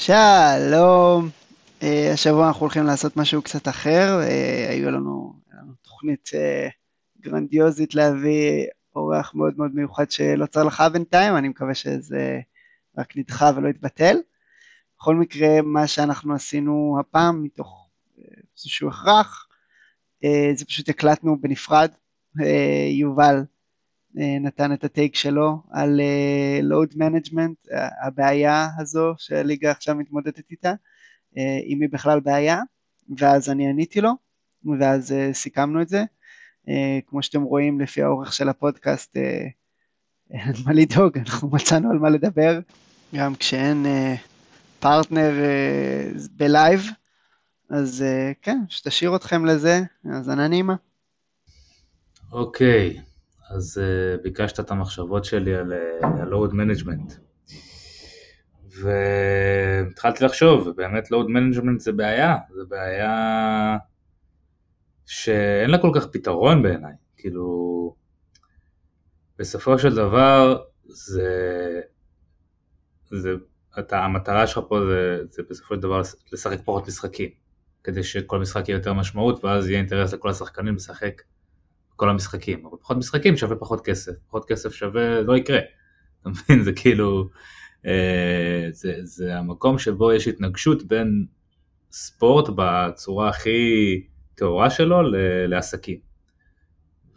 שלום, uh, השבוע אנחנו הולכים לעשות משהו קצת אחר, uh, היו לנו, לנו תוכנית uh, גרנדיוזית להביא אורח מאוד מאוד מיוחד שלא צלחה בינתיים, אני מקווה שזה רק נדחה ולא יתבטל. בכל מקרה, מה שאנחנו עשינו הפעם, מתוך איזשהו הכרח, זה פשוט הקלטנו בנפרד, יובל נתן את הטייק שלו על load uh, management, הבעיה הזו שהליגה עכשיו מתמודדת איתה, אם היא בכלל בעיה, ואז אני עניתי לו, ואז סיכמנו את זה. כמו שאתם רואים לפי האורך של הפודקאסט, אין מה לדאוג, אנחנו מצאנו על מה לדבר, גם כשאין פרטנר ב live, אז כן, שנשאיר אתכם לזה, האזנה נעימה. אוקיי. Okay. אז uh, ביקשת את המחשבות שלי על ה-load management. והתחלתי לחשוב, ובאמת load management זה בעיה, זה בעיה שאין לה כל כך פתרון בעיניי, כאילו, בסופו של דבר זה, זה, אתה, המטרה שלך פה זה, זה בסופו של דבר לשחק פחות משחקים, כדי שכל משחק יהיה יותר משמעות, ואז יהיה אינטרס לכל השחקנים לשחק כל המשחקים, אבל פחות משחקים שווה פחות כסף, פחות כסף שווה לא יקרה, אתה מבין? זה כאילו, אה, זה, זה המקום שבו יש התנגשות בין ספורט בצורה הכי טהורה שלו ל, לעסקים.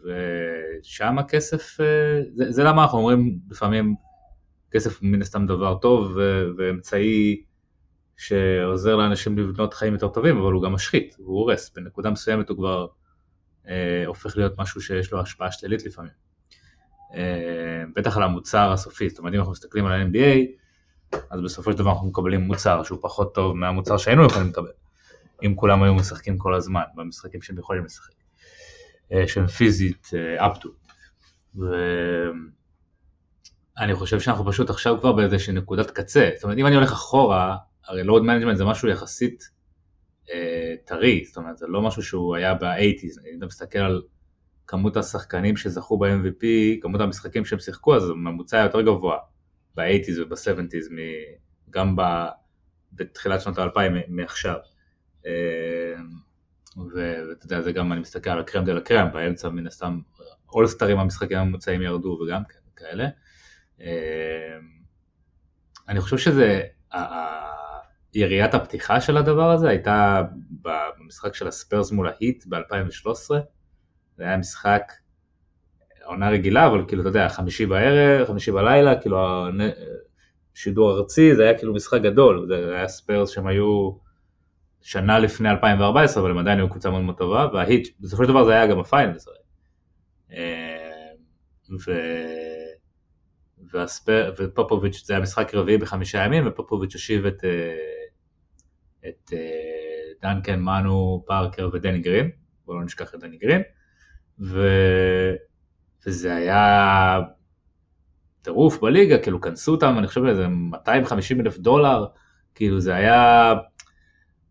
ושם הכסף, אה, זה, זה למה אנחנו אומרים לפעמים כסף מן הסתם דבר טוב ואמצעי שעוזר לאנשים לבנות חיים יותר טובים, אבל הוא גם משחית, הוא הורס, בנקודה מסוימת הוא כבר הופך להיות משהו שיש לו השפעה שלילית לפעמים. אה, בטח על המוצר הסופי, זאת אומרת אם אנחנו מסתכלים על ה-NBA, אז בסופו של דבר אנחנו מקבלים מוצר שהוא פחות טוב מהמוצר שהיינו יכולים לקבל, אם כולם היו משחקים כל הזמן במשחקים שהם יכולים לשחק, אה, שהם פיזית up to. ואני חושב שאנחנו פשוט עכשיו כבר באיזושהי נקודת קצה, זאת אומרת אם אני הולך אחורה, הרי load management זה משהו יחסית אה, טרי, זאת אומרת זה לא משהו שהוא היה ב-80's, אם אתה מסתכל על כמות השחקנים שזכו ב-MVP, כמות המשחקים שהם שיחקו, אז הממוצע יותר גבוה ב-80's וב-70's, גם ב... בתחילת שנות ה-2000 מעכשיו. אה, ואתה יודע, זה גם אני מסתכל על הקרם דה לה קרם, באמצע מן הסתם אולסטרים המשחקים הממוצעים ירדו וגם כאלה. אה, אני חושב שזה, יריית הפתיחה של הדבר הזה הייתה במשחק של ה Spurs מול ה Heat ב-2013, זה היה משחק עונה רגילה, אבל כאילו, אתה יודע, חמישי בערב, חמישי בלילה, כאילו, שידור ארצי, זה היה כאילו משחק גדול, זה היה Spurs שהם היו שנה לפני 2014, אבל הם עדיין היו קבוצה מאוד מאוד טובה, וה Heat, בסופו של דבר זה היה גם ה finals. אה, ו... והספר, ופופוביץ' זה היה משחק רביעי בחמישה ימים, ופופוביץ' השיב את, אה, את אה, דנקן, מנו, פארקר ודני גרין, בואו לא נשכח את דני גרין, ו... וזה היה טירוף בליגה, כאילו כנסו אותם, אני חושב איזה 250 אלף דולר, כאילו זה היה,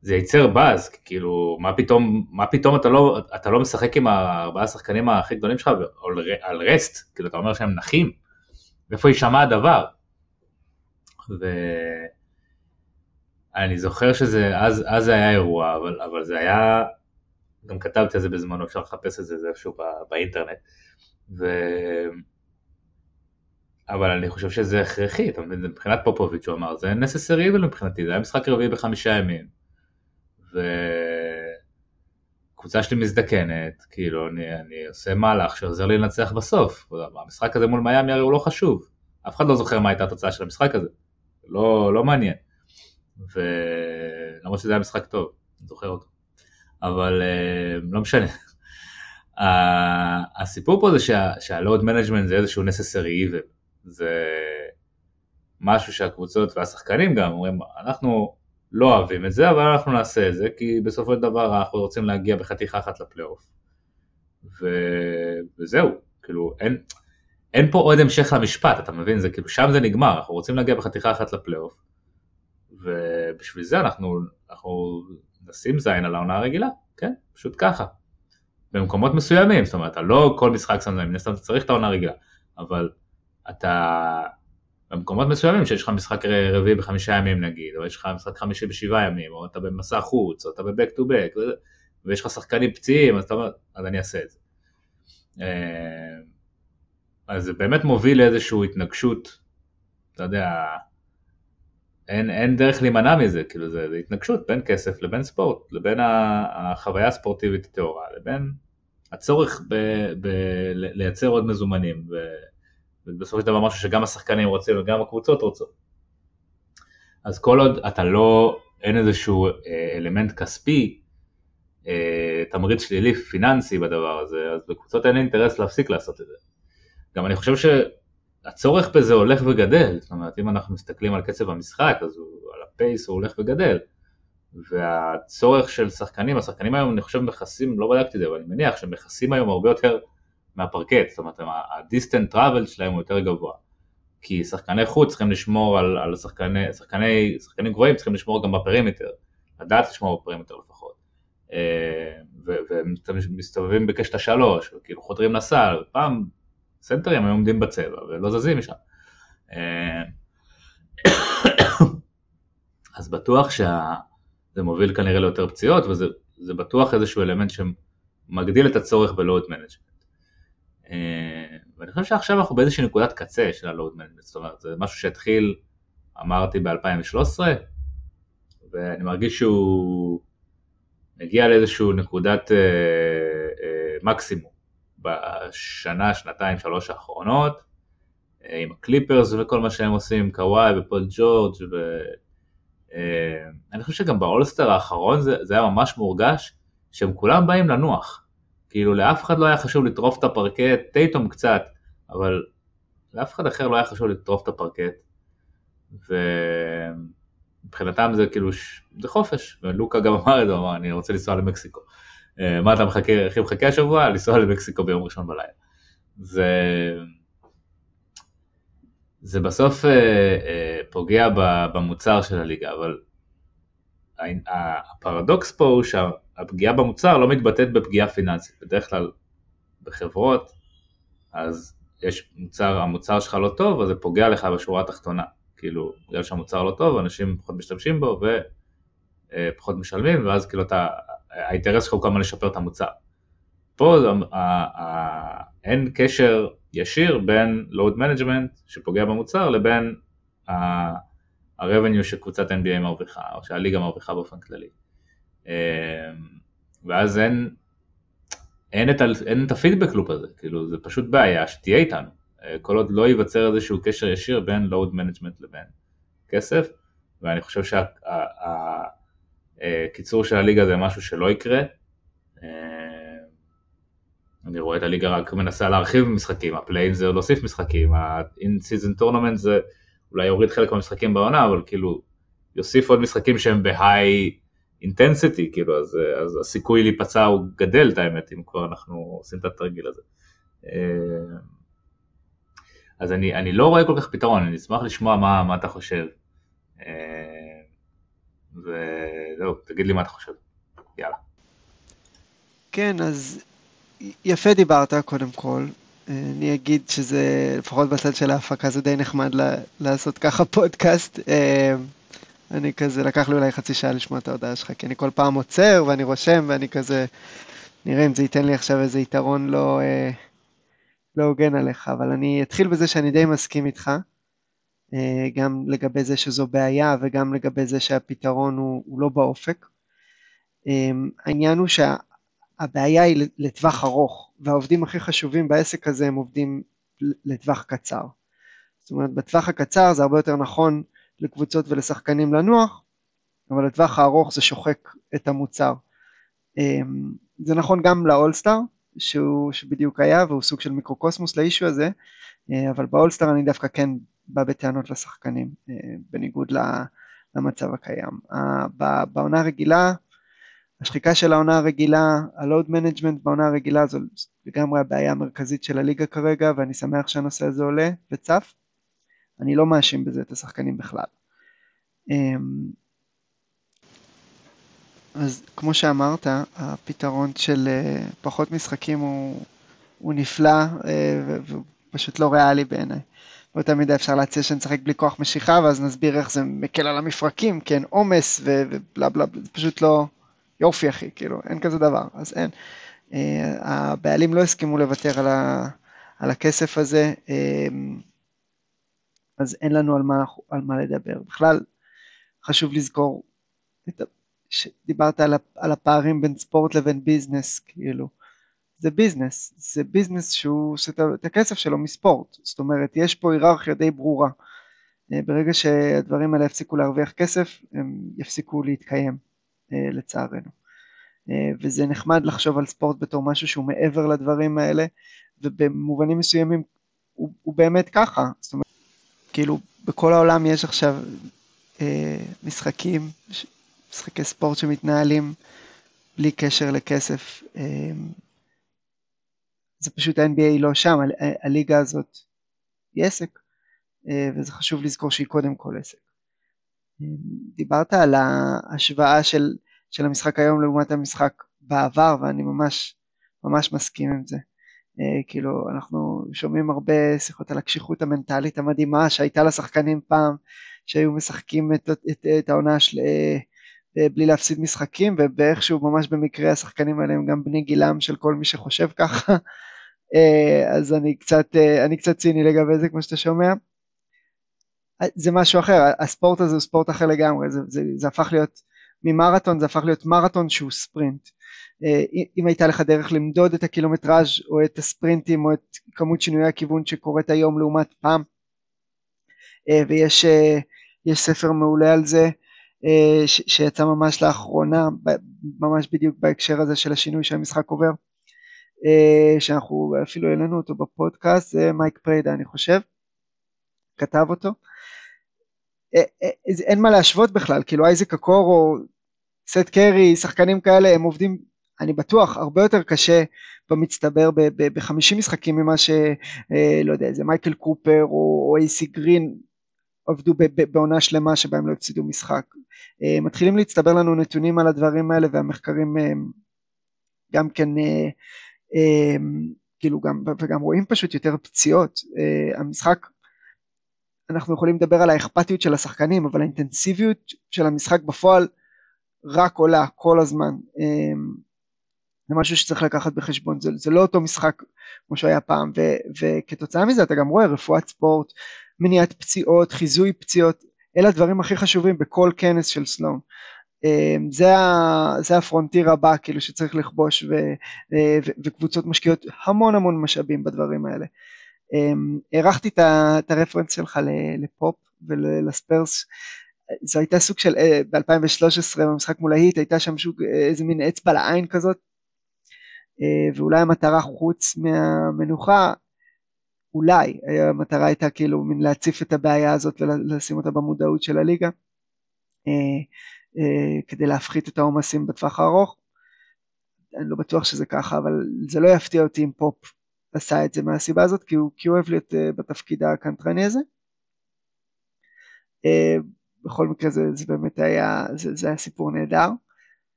זה ייצר באז, כאילו מה פתאום, מה פתאום אתה לא, אתה לא משחק עם הארבעה השחקנים הכי גדולים שלך על, על רסט, כאילו אתה אומר שהם נחים, איפה יישמע הדבר? ו... אני זוכר שזה, אז, אז זה היה אירוע, אבל, אבל זה היה, גם כתבתי על זה בזמנו, אפשר לחפש את זה, זה איפשהו בא, באינטרנט. ו... אבל אני חושב שזה הכרחי, אתה מבין, מבחינת פופוביץ' הוא אמר, זה necessary evil מבחינתי, זה היה משחק רביעי בחמישה ימים. וקבוצה שלי מזדקנת, כאילו, אני, אני עושה מהלך שעוזר לי לנצח בסוף. המשחק הזה מול מיאמי הרי הוא לא חשוב, אף אחד לא זוכר מה הייתה התוצאה של המשחק הזה, לא, לא מעניין. ולמרות שזה היה משחק טוב, אני זוכר אותו. אבל אה, לא משנה. הסיפור פה זה שה-load management זה איזשהו necessary evil. זה משהו שהקבוצות והשחקנים גם אומרים, אנחנו לא אוהבים את זה, אבל אנחנו נעשה את זה, כי בסופו של דבר אנחנו רוצים להגיע בחתיכה אחת לפלייאוף. ו... וזהו, כאילו אין, אין פה עוד המשך למשפט, אתה מבין? זה כאילו שם זה נגמר, אנחנו רוצים להגיע בחתיכה אחת לפלייאוף. ובשביל זה אנחנו, אנחנו נשים זין על העונה הרגילה, כן, פשוט ככה. במקומות מסוימים, זאת אומרת, לא כל משחק שם זין, מן הסתם אתה צריך את העונה הרגילה, אבל אתה, במקומות מסוימים שיש לך משחק רביעי בחמישה ימים נגיד, או יש לך משחק חמישי בשבעה ימים, או אתה במסע חוץ, או אתה בבק טו בק, ויש לך שחקנים פציעים, אז אתה אומר, אז אני אעשה את זה. אה, אז זה באמת מוביל לאיזושהי התנגשות, אתה יודע, אין, אין דרך להימנע מזה, כאילו זה, זה התנגשות בין כסף לבין ספורט, לבין החוויה הספורטיבית הטהורה, לבין הצורך ב, ב, לייצר עוד מזומנים, ובסופו של דבר משהו שגם השחקנים רוצים וגם הקבוצות רוצות. אז כל עוד אתה לא, אין איזשהו אה, אלמנט כספי, אה, תמריץ שלילי פיננסי בדבר הזה, אז בקבוצות אין אינטרס להפסיק לעשות את זה. גם אני חושב שהצורך בזה הולך וגדל, זאת אומרת אם אנחנו מסתכלים על קצב המשחק, אז הוא, על הפייס הוא הולך וגדל. והצורך של שחקנים, השחקנים היום אני חושב מכסים, לא בדקתי את זה, אבל אני מניח שהם מכסים היום הרבה יותר מהפרקט, זאת אומרת ה distance travel שלהם הוא יותר גבוה. כי שחקני חוץ צריכים לשמור על, על שחקני, שחקני, שחקנים גבוהים צריכים לשמור גם ב perimeter, לדעת לשמור ב perimeter לפחות. אה, והם מסתובבים בקשת השלוש, וכאילו חודרים לסל, פעם סנטרים היו עומדים בצבע ולא זזים משם. אה, אז בטוח שזה מוביל כנראה ליותר פציעות, וזה בטוח איזשהו אלמנט שמגדיל את הצורך ב load management. אה, ואני חושב שעכשיו אנחנו באיזושהי נקודת קצה של ה load management, זאת אומרת זה משהו שהתחיל, אמרתי ב-2013, ואני מרגיש שהוא מגיע לאיזושהי נקודת אה, אה, מקסימום בשנה, שנתיים, שלוש האחרונות, אה, עם ה Clippers וכל מה שהם עושים, קוואי ופול ג'ורג' ואני אה, חושב שגם ב All-Star האחרון זה, זה היה ממש מורגש שהם כולם באים לנוח. כאילו לאף אחד לא היה חשוב לטרוף את הפרקט, טייטום קצת, אבל לאף אחד אחר לא היה חשוב לטרוף את הפרקט. ומבחינתם זה כאילו, זה חופש, ולוקה גם אמר את זה, הוא אמר אני רוצה לנסוע למקסיקו. אה, מה אתה מחכה, הכי מחכה השבוע? לנסוע למקסיקו ביום ראשון בלילה. זה, זה בסוף אה, אה, פוגע במוצר של הליגה, אבל הפרדוקס פה הוא שהפגיעה במוצר לא מתבטאת בפגיעה פיננסית, בדרך כלל בחברות, אז יש מוצר, המוצר שלך לא טוב, אז זה פוגע לך בשורה התחתונה, כאילו, בגלל שהמוצר לא טוב, אנשים פחות משתמשים בו ופחות משלמים, ואז כאילו אתה, האינטרס שלך הוא כמה לשפר את המוצר. פה אין קשר ישיר בין load management שפוגע במוצר לבין ה-revenue שקבוצת NBA מרוויחה, או שהליגה מרוויחה באופן כללי. אמ, ואז אין, אין, את, אין את הפידבק לופ הזה, כאילו זה פשוט בעיה שתהיה איתנו, אה, כל עוד לא ייווצר איזשהו קשר ישיר בין load management לבין כסף, ואני חושב שה... קיצור של הליגה זה משהו שלא יקרה. אה, אני רואה את הליגה רק מנסה להרחיב משחקים, ה play-in זה להוסיף משחקים, ה in season tournament זה אולי יוריד חלק מהמשחקים בעונה, אבל כאילו יוסיף עוד משחקים שהם ב high intensity, כאילו, אז, אז הסיכוי להיפצע הוא גדל את האמת, אם כבר אנחנו עושים את התרגיל הזה. אה, אז אני, אני לא רואה כל כך פתרון, אני אשמח לשמוע מה, מה אתה חושב. וזהו, תגיד לי מה אתה חושב. יאללה. כן, אז יפה דיברת קודם כל. אני אגיד שזה, לפחות בצד של ההפקה זה די נחמד לעשות ככה פודקאסט. אה, אני כזה, לקח לי אולי חצי שעה לשמוע את ההודעה שלך, כי אני כל פעם עוצר ואני רושם ואני כזה, נראה אם זה ייתן לי עכשיו איזה יתרון לא, אה, לא הוגן עליך, אבל אני אתחיל בזה שאני די מסכים איתך. אה, גם לגבי זה שזו בעיה וגם לגבי זה שהפתרון הוא, הוא לא באופק. אה, העניין הוא שהבעיה היא לטווח ארוך, והעובדים הכי חשובים בעסק הזה הם עובדים לטווח קצר. זאת אומרת, בטווח הקצר זה הרבה יותר נכון לקבוצות ולשחקנים לנוח, אבל לטווח הארוך זה שוחק את המוצר. אה, זה נכון גם לאולסטאר, שהוא, שבדיוק היה, והוא סוג של מיקרוקוסמוס ל issue הזה, אבל באולסטאר אני דווקא כן בא בטענות לשחקנים, אה, בניגוד למצב הקיים. בעונה הרגילה, השחיקה של העונה הרגילה, ה load management בעונה הרגילה זו לגמרי הבעיה המרכזית של הליגה כרגע, ואני שמח שהנושא הזה עולה וצף. אני לא מאשים בזה את השחקנים בכלל. אמ, אז כמו שאמרת, הפתרון של אה, פחות משחקים הוא, הוא נפלא אה, ופשוט לא ריאלי בעיניי. באותה מידה אפשר להציע שנשחק בלי כוח משיכה, ואז נסביר איך זה מקל על המפרקים, כי אין עומס ובלה בלה, זה פשוט לא יופי אחי, כאילו, אין כזה דבר, אז אין. אה, הבעלים לא הסכימו לוותר על, ה, על הכסף הזה, אה, אז אין לנו על מה, על מה לדבר. בכלל, חשוב לזכור, את, דיברת על, על הפערים בין ספורט לבין business, כאילו, זה business, זה business שהוא עושה את הכסף שלו מספורט, זאת אומרת, יש פה היררכיה די ברורה. אה, ברגע שהדברים האלה יפסיקו להרוויח כסף, הם יפסיקו להתקיים, לצערנו. אה, וזה נחמד לחשוב על ספורט בתור משהו שהוא מעבר לדברים האלה, ובמובנים מסוימים הוא, הוא באמת ככה, זאת אומרת, כאילו בכל העולם יש עכשיו אה, משחקים, משחקי ספורט שמתנהלים בלי קשר לכסף, אה, זה פשוט ה-NBA לא שם, הליגה הזאת היא עסק, אה, וזה חשוב לזכור שהיא קודם כל עסק. אה, דיברת על ההשוואה של של המשחק היום לעומת המשחק בעבר, ואני ממש ממש מסכים עם זה. Uh, כאילו, אנחנו שומעים הרבה שיחות על הקשיחות המנטלית המדהימה שהייתה לשחקנים פעם, שהיו משחקים את, את, את, העונה של... בלי להפסיד משחקים, ובאיכשהו ממש במקרה השחקנים האלה הם גם בני גילם של כל מי שחושב ככה, אז אני קצת, uh, אני קצת ציני לגבי זה, כמו שאתה שומע. זה משהו אחר, הספורט הזה הוא ספורט אחר לגמרי, זה, זה, זה הפך להיות ממרתון זה הפך להיות מרתון שהוא ספרינט. אה, אם הייתה לך דרך למדוד את הקילומטראז' או את הספרינטים או את כמות שינויי הכיוון שקורית היום לעומת פעם אה, ויש אה, יש ספר מעולה על זה שיצא ממש לאחרונה ממש בדיוק בהקשר הזה של השינוי שהמשחק עובר שאנחנו אפילו העלינו אותו בפודקאסט זה מייק פריידה אני חושב כתב אותו אין מה להשוות בכלל כאילו אייזק הקורו סט קרי, שחקנים כאלה, הם עובדים, אני בטוח, הרבה יותר קשה במצטבר ב-50 משחקים ממה ש... אה, לא יודע, איזה מייקל קופר או אייסי גרין עבדו בעונה שלמה שבה הם לא הפסידו משחק. אה, מתחילים להצטבר לנו נתונים על הדברים האלה והמחקרים אה, גם כן, כאילו גם, וגם רואים פשוט יותר פציעות. המשחק אנחנו יכולים לדבר על האכפתיות של השחקנים, אבל האינטנסיביות של המשחק בפועל רק עולה כל הזמן. אמ, זה משהו שצריך לקחת בחשבון, זה, זה לא אותו משחק כמו שהיה פעם, ו, וכתוצאה מזה אתה גם רואה רפואת ספורט, מניעת פציעות, חיזוי פציעות, אלה הדברים הכי חשובים בכל כנס של סלון. אמ, זה, ה, זה הפרונטיר הבא כאילו שצריך לכבוש ו, אה, ו, וקבוצות משקיעות המון המון משאבים בדברים האלה. אמ, הערכתי את הרפרנס שלך לפופ ולספרס. זו הייתה סוג של, אה, ב-2013 במשחק מול ההיט הייתה שם שוק, אה, איזה מין אצבע לעין כזאת, אה, ואולי המטרה חוץ מהמנוחה, אולי המטרה הייתה כאילו מין להציף את הבעיה הזאת ולשים אותה במודעות של הליגה, כדי להפחית את העומסים בטווח הארוך. אני לא בטוח שזה ככה, אבל זה לא יפתיע אותי אם פופ עשה את זה מהסיבה הזאת, כי הוא, כי הוא אוהב להיות בתפקיד הקנטרני הזה. בכל מקרה זה, זה באמת היה, זה, זה היה סיפור נהדר.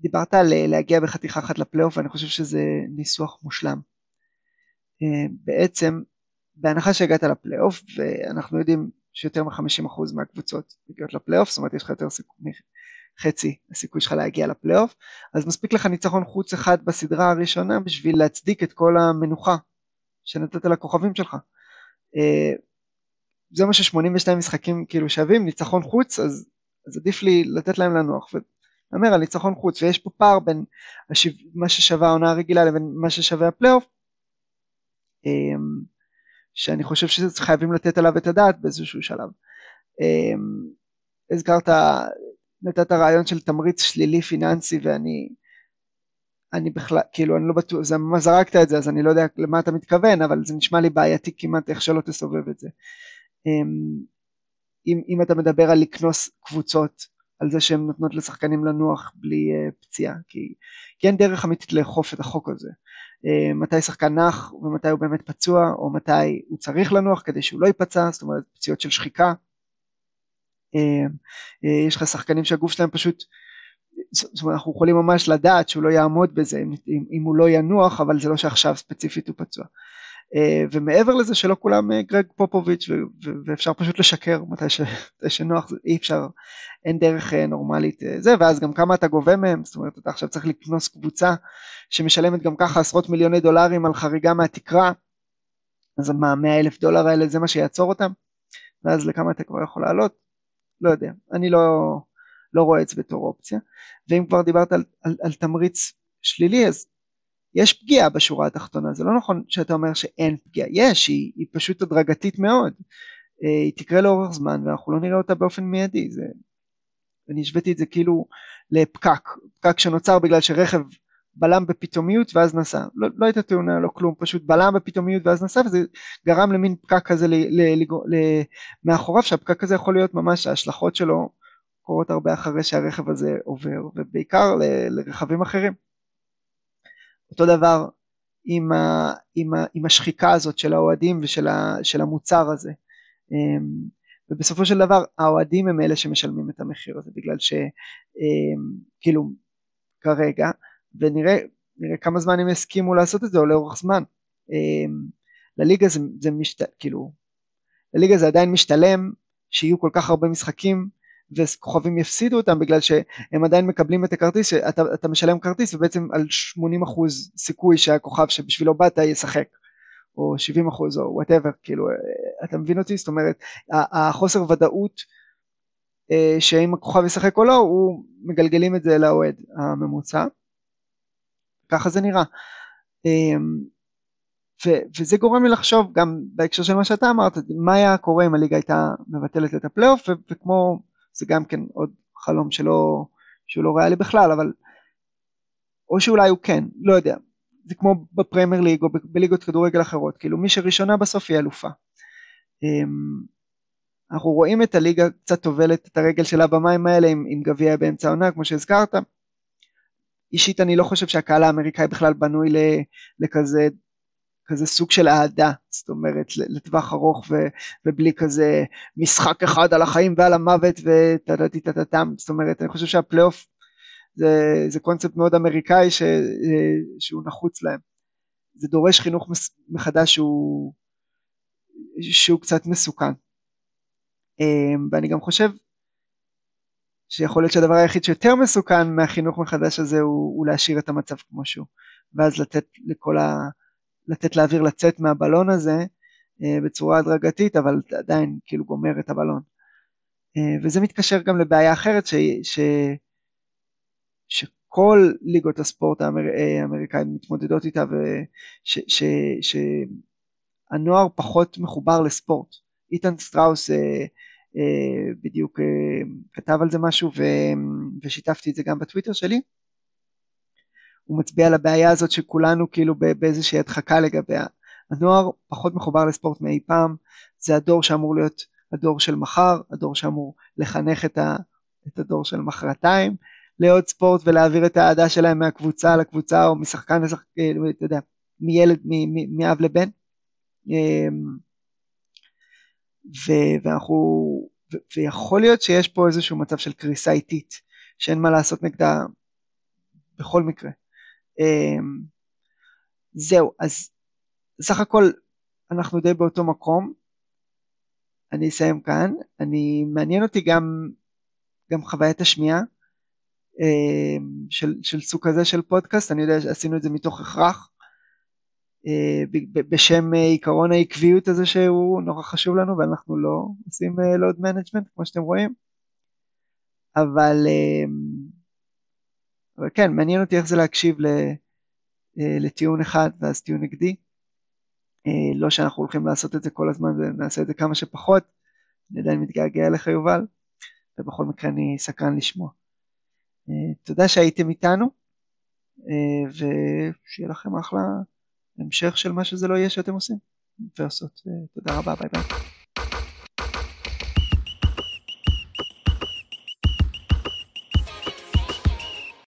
דיברת על אה, להגיע בחתיכה אחת לפלייאוף ואני חושב שזה ניסוח מושלם. בעצם בהנחה שהגעת לפלייאוף ואנחנו יודעים שיותר מ-50% מהקבוצות מגיעות לפלייאוף, זאת אומרת יש לך יותר סיכוי, חצי הסיכוי שלך להגיע לפלייאוף, אז מספיק לך ניצחון חוץ אחד בסדרה הראשונה בשביל להצדיק את כל המנוחה שנתת לכוכבים שלך. אה, זה מה ש-82 משחקים כאילו שווים, ניצחון חוץ, אז, אז עדיף לי לתת להם לנוח. אומר על ניצחון חוץ, ויש פה פער בין השיו... מה ששווה העונה הרגילה לבין מה ששווה הפלייאוף, אמ, שאני חושב שחייבים לתת עליו את הדעת באיזשהו שלב. אמ, הזכרת, נתת רעיון של תמריץ שלילי פיננסי ואני אני בכלל, כאילו אני לא בטוח, זה ממש זרקת את זה אז אני לא יודע למה אתה מתכוון אבל זה נשמע לי בעייתי כמעט איך שלא תסובב את זה. אמ, אם, אם אתה מדבר על לקנוס קבוצות על זה שהן נותנות לשחקנים לנוח בלי uh, פציעה כי, כי אין דרך אמיתית לאכוף את החוק הזה מתי שחקן נח ומתי הוא באמת פצוע או מתי הוא צריך לנוח כדי שהוא לא ייפצע זאת אומרת פציעות של שחיקה. uh, uh, יש לך שחקנים שהגוף שלהם פשוט זאת אומרת אנחנו יכולים ממש לדעת שהוא לא יעמוד בזה אם, אם הוא לא ינוח אבל זה לא שעכשיו ספציפית הוא פצוע ומעבר לזה שלא כולם גרג פופוביץ' ואפשר פשוט לשקר מתי, ש, שנוח, אי אפשר, אין דרך נורמלית זה, ואז גם כמה אתה גובה מהם, זאת אומרת אתה עכשיו צריך לקנוס קבוצה שמשלמת גם ככה עשרות מיליוני דולרים על חריגה מהתקרה, אז מה, 100 אלף דולר האלה זה מה שיעצור אותם? ואז לכמה אתה כבר יכול לעלות? לא יודע, אני לא, לא רואה את זה בתור אופציה. ואם כבר דיברת על, על, על תמריץ שלילי, אז יש פגיעה בשורה התחתונה, זה לא נכון שאתה אומר שאין פגיעה, יש, היא, היא פשוט הדרגתית מאוד. אה, היא תקרה לאורך זמן ואנחנו לא נראה אותה באופן מיידי, זה... אני השוויתי את זה כאילו לפקק, פקק שנוצר בגלל שרכב בלם בפתאומיות ואז נסע. לא, לא הייתה תאונה, לא כלום, פשוט בלם בפתאומיות ואז נסע וזה גרם למין פקק כזה ל, ל, ל, ל, מאחוריו, שהפקק הזה יכול להיות ממש, ההשלכות שלו קורות הרבה אחרי שהרכב הזה עובר, ובעיקר ל, לרכבים אחרים. אותו דבר עם, ה, עם, ה, עם השחיקה הזאת של האוהדים ושל ה, של המוצר הזה. אמ, ובסופו של דבר האוהדים הם אלה שמשלמים את המחיר הזה בגלל שכאילו כרגע ונראה כמה זמן הם יסכימו לעשות את זה או לאורך זמן. אמ, לליגה זה, זה משת... כאילו, לליגה זה עדיין משתלם שיהיו כל כך הרבה משחקים וכוכבים יפסידו אותם בגלל שהם עדיין מקבלים את הכרטיס, שאתה, אתה משלם כרטיס ובעצם על 80% סיכוי שהכוכב שבשבילו באת ישחק, או 70% או whatever, כאילו, אתה מבין אותי? זאת אומרת, החוסר ודאות אה, שאם הכוכב ישחק או לא, הוא מגלגלים את זה לאוהד הממוצע. ככה זה נראה. אמ, ו- וזה גורם לי לחשוב גם בהקשר של מה שאתה אמרת, מה היה קורה אם הליגה הייתה מבטלת את הפלייאוף, ו- וכמו, זה גם כן עוד חלום שלא, שהוא לא ריאלי בכלל, אבל, או שאולי הוא כן, לא יודע, זה כמו בפרמייר ליג או בליגות כדורגל אחרות, כאילו מי שראשונה בסוף היא אלופה. אמ, אנחנו רואים את הליגה קצת טובלת את הרגל שלה במים האלה עם, עם גביע באמצע העונה, כמו שהזכרת, אישית אני לא חושב שהקהל האמריקאי בכלל בנוי לכזה כזה סוג של אהדה, זאת אומרת לטווח ארוך ו, ובלי כזה משחק אחד על החיים ועל המוות וטה-טה-טה-טם, זאת אומרת אני חושב שהפלייאוף זה, זה קונספט מאוד אמריקאי ש, שהוא נחוץ להם. זה דורש חינוך מחדש שהוא, שהוא קצת מסוכן. אמ, ואני גם חושב שיכול להיות שהדבר היחיד שיותר מסוכן מהחינוך מחדש הזה הוא, הוא להשאיר את המצב כמו שהוא, ואז לתת לכל ה... לתת לאוויר לצאת מהבלון הזה אה, בצורה הדרגתית, אבל עדיין כאילו גומר את הבלון. אה, וזה מתקשר גם לבעיה אחרת ש... ש... שכל ליגות הספורט האמר... אה, האמריקאים מתמודדות איתה ושהנוער ש... ש... פחות מחובר לספורט. איתן סטראוס אה, אה, בדיוק אה, כתב על זה משהו ו, ושיתפתי את זה גם בטוויטר שלי. הוא מצביע על הבעיה הזאת שכולנו כאילו באיזושהי הדחקה לגביה. הנוער פחות מחובר לספורט מאי פעם, זה הדור שאמור להיות הדור של מחר, הדור שאמור לחנך את, ה, את הדור של מחרתיים לעוד ספורט ולהעביר את האהדה שלהם מהקבוצה לקבוצה או משחקן לשחקן, אה, אתה יודע, מילד, מאב לבן. ו- ואנחנו, ו- ויכול להיות שיש פה איזשהו מצב של קריסה איטית, שאין מה לעשות נגדה בכל מקרה. אמ, זהו, אז סך הכל אנחנו די באותו מקום. אני אסיים כאן. אני, מעניין אותי גם, גם חוויית השמיעה אמ, של, של סוג כזה של פודקאסט, אני יודע שעשינו את זה מתוך הכרח. אה, בשם אה, עיקרון העקביות הזה שהוא נורא חשוב לנו ואנחנו לא עושים load אה, management כמו שאתם רואים אבל, אבל כן מעניין אותי איך זה להקשיב לטיעון אחד ואז טיעון נגדי לא שאנחנו הולכים לעשות את זה כל הזמן ונעשה את זה כמה שפחות אני עדיין מתגעגע אליך יובל ובכל מקרה אני סקרן לשמוע תודה שהייתם איתנו ושיהיה לכם אחלה המשך של מה שזה לא יהיה שאתם עושים ועושות. תודה רבה, ביי ביי.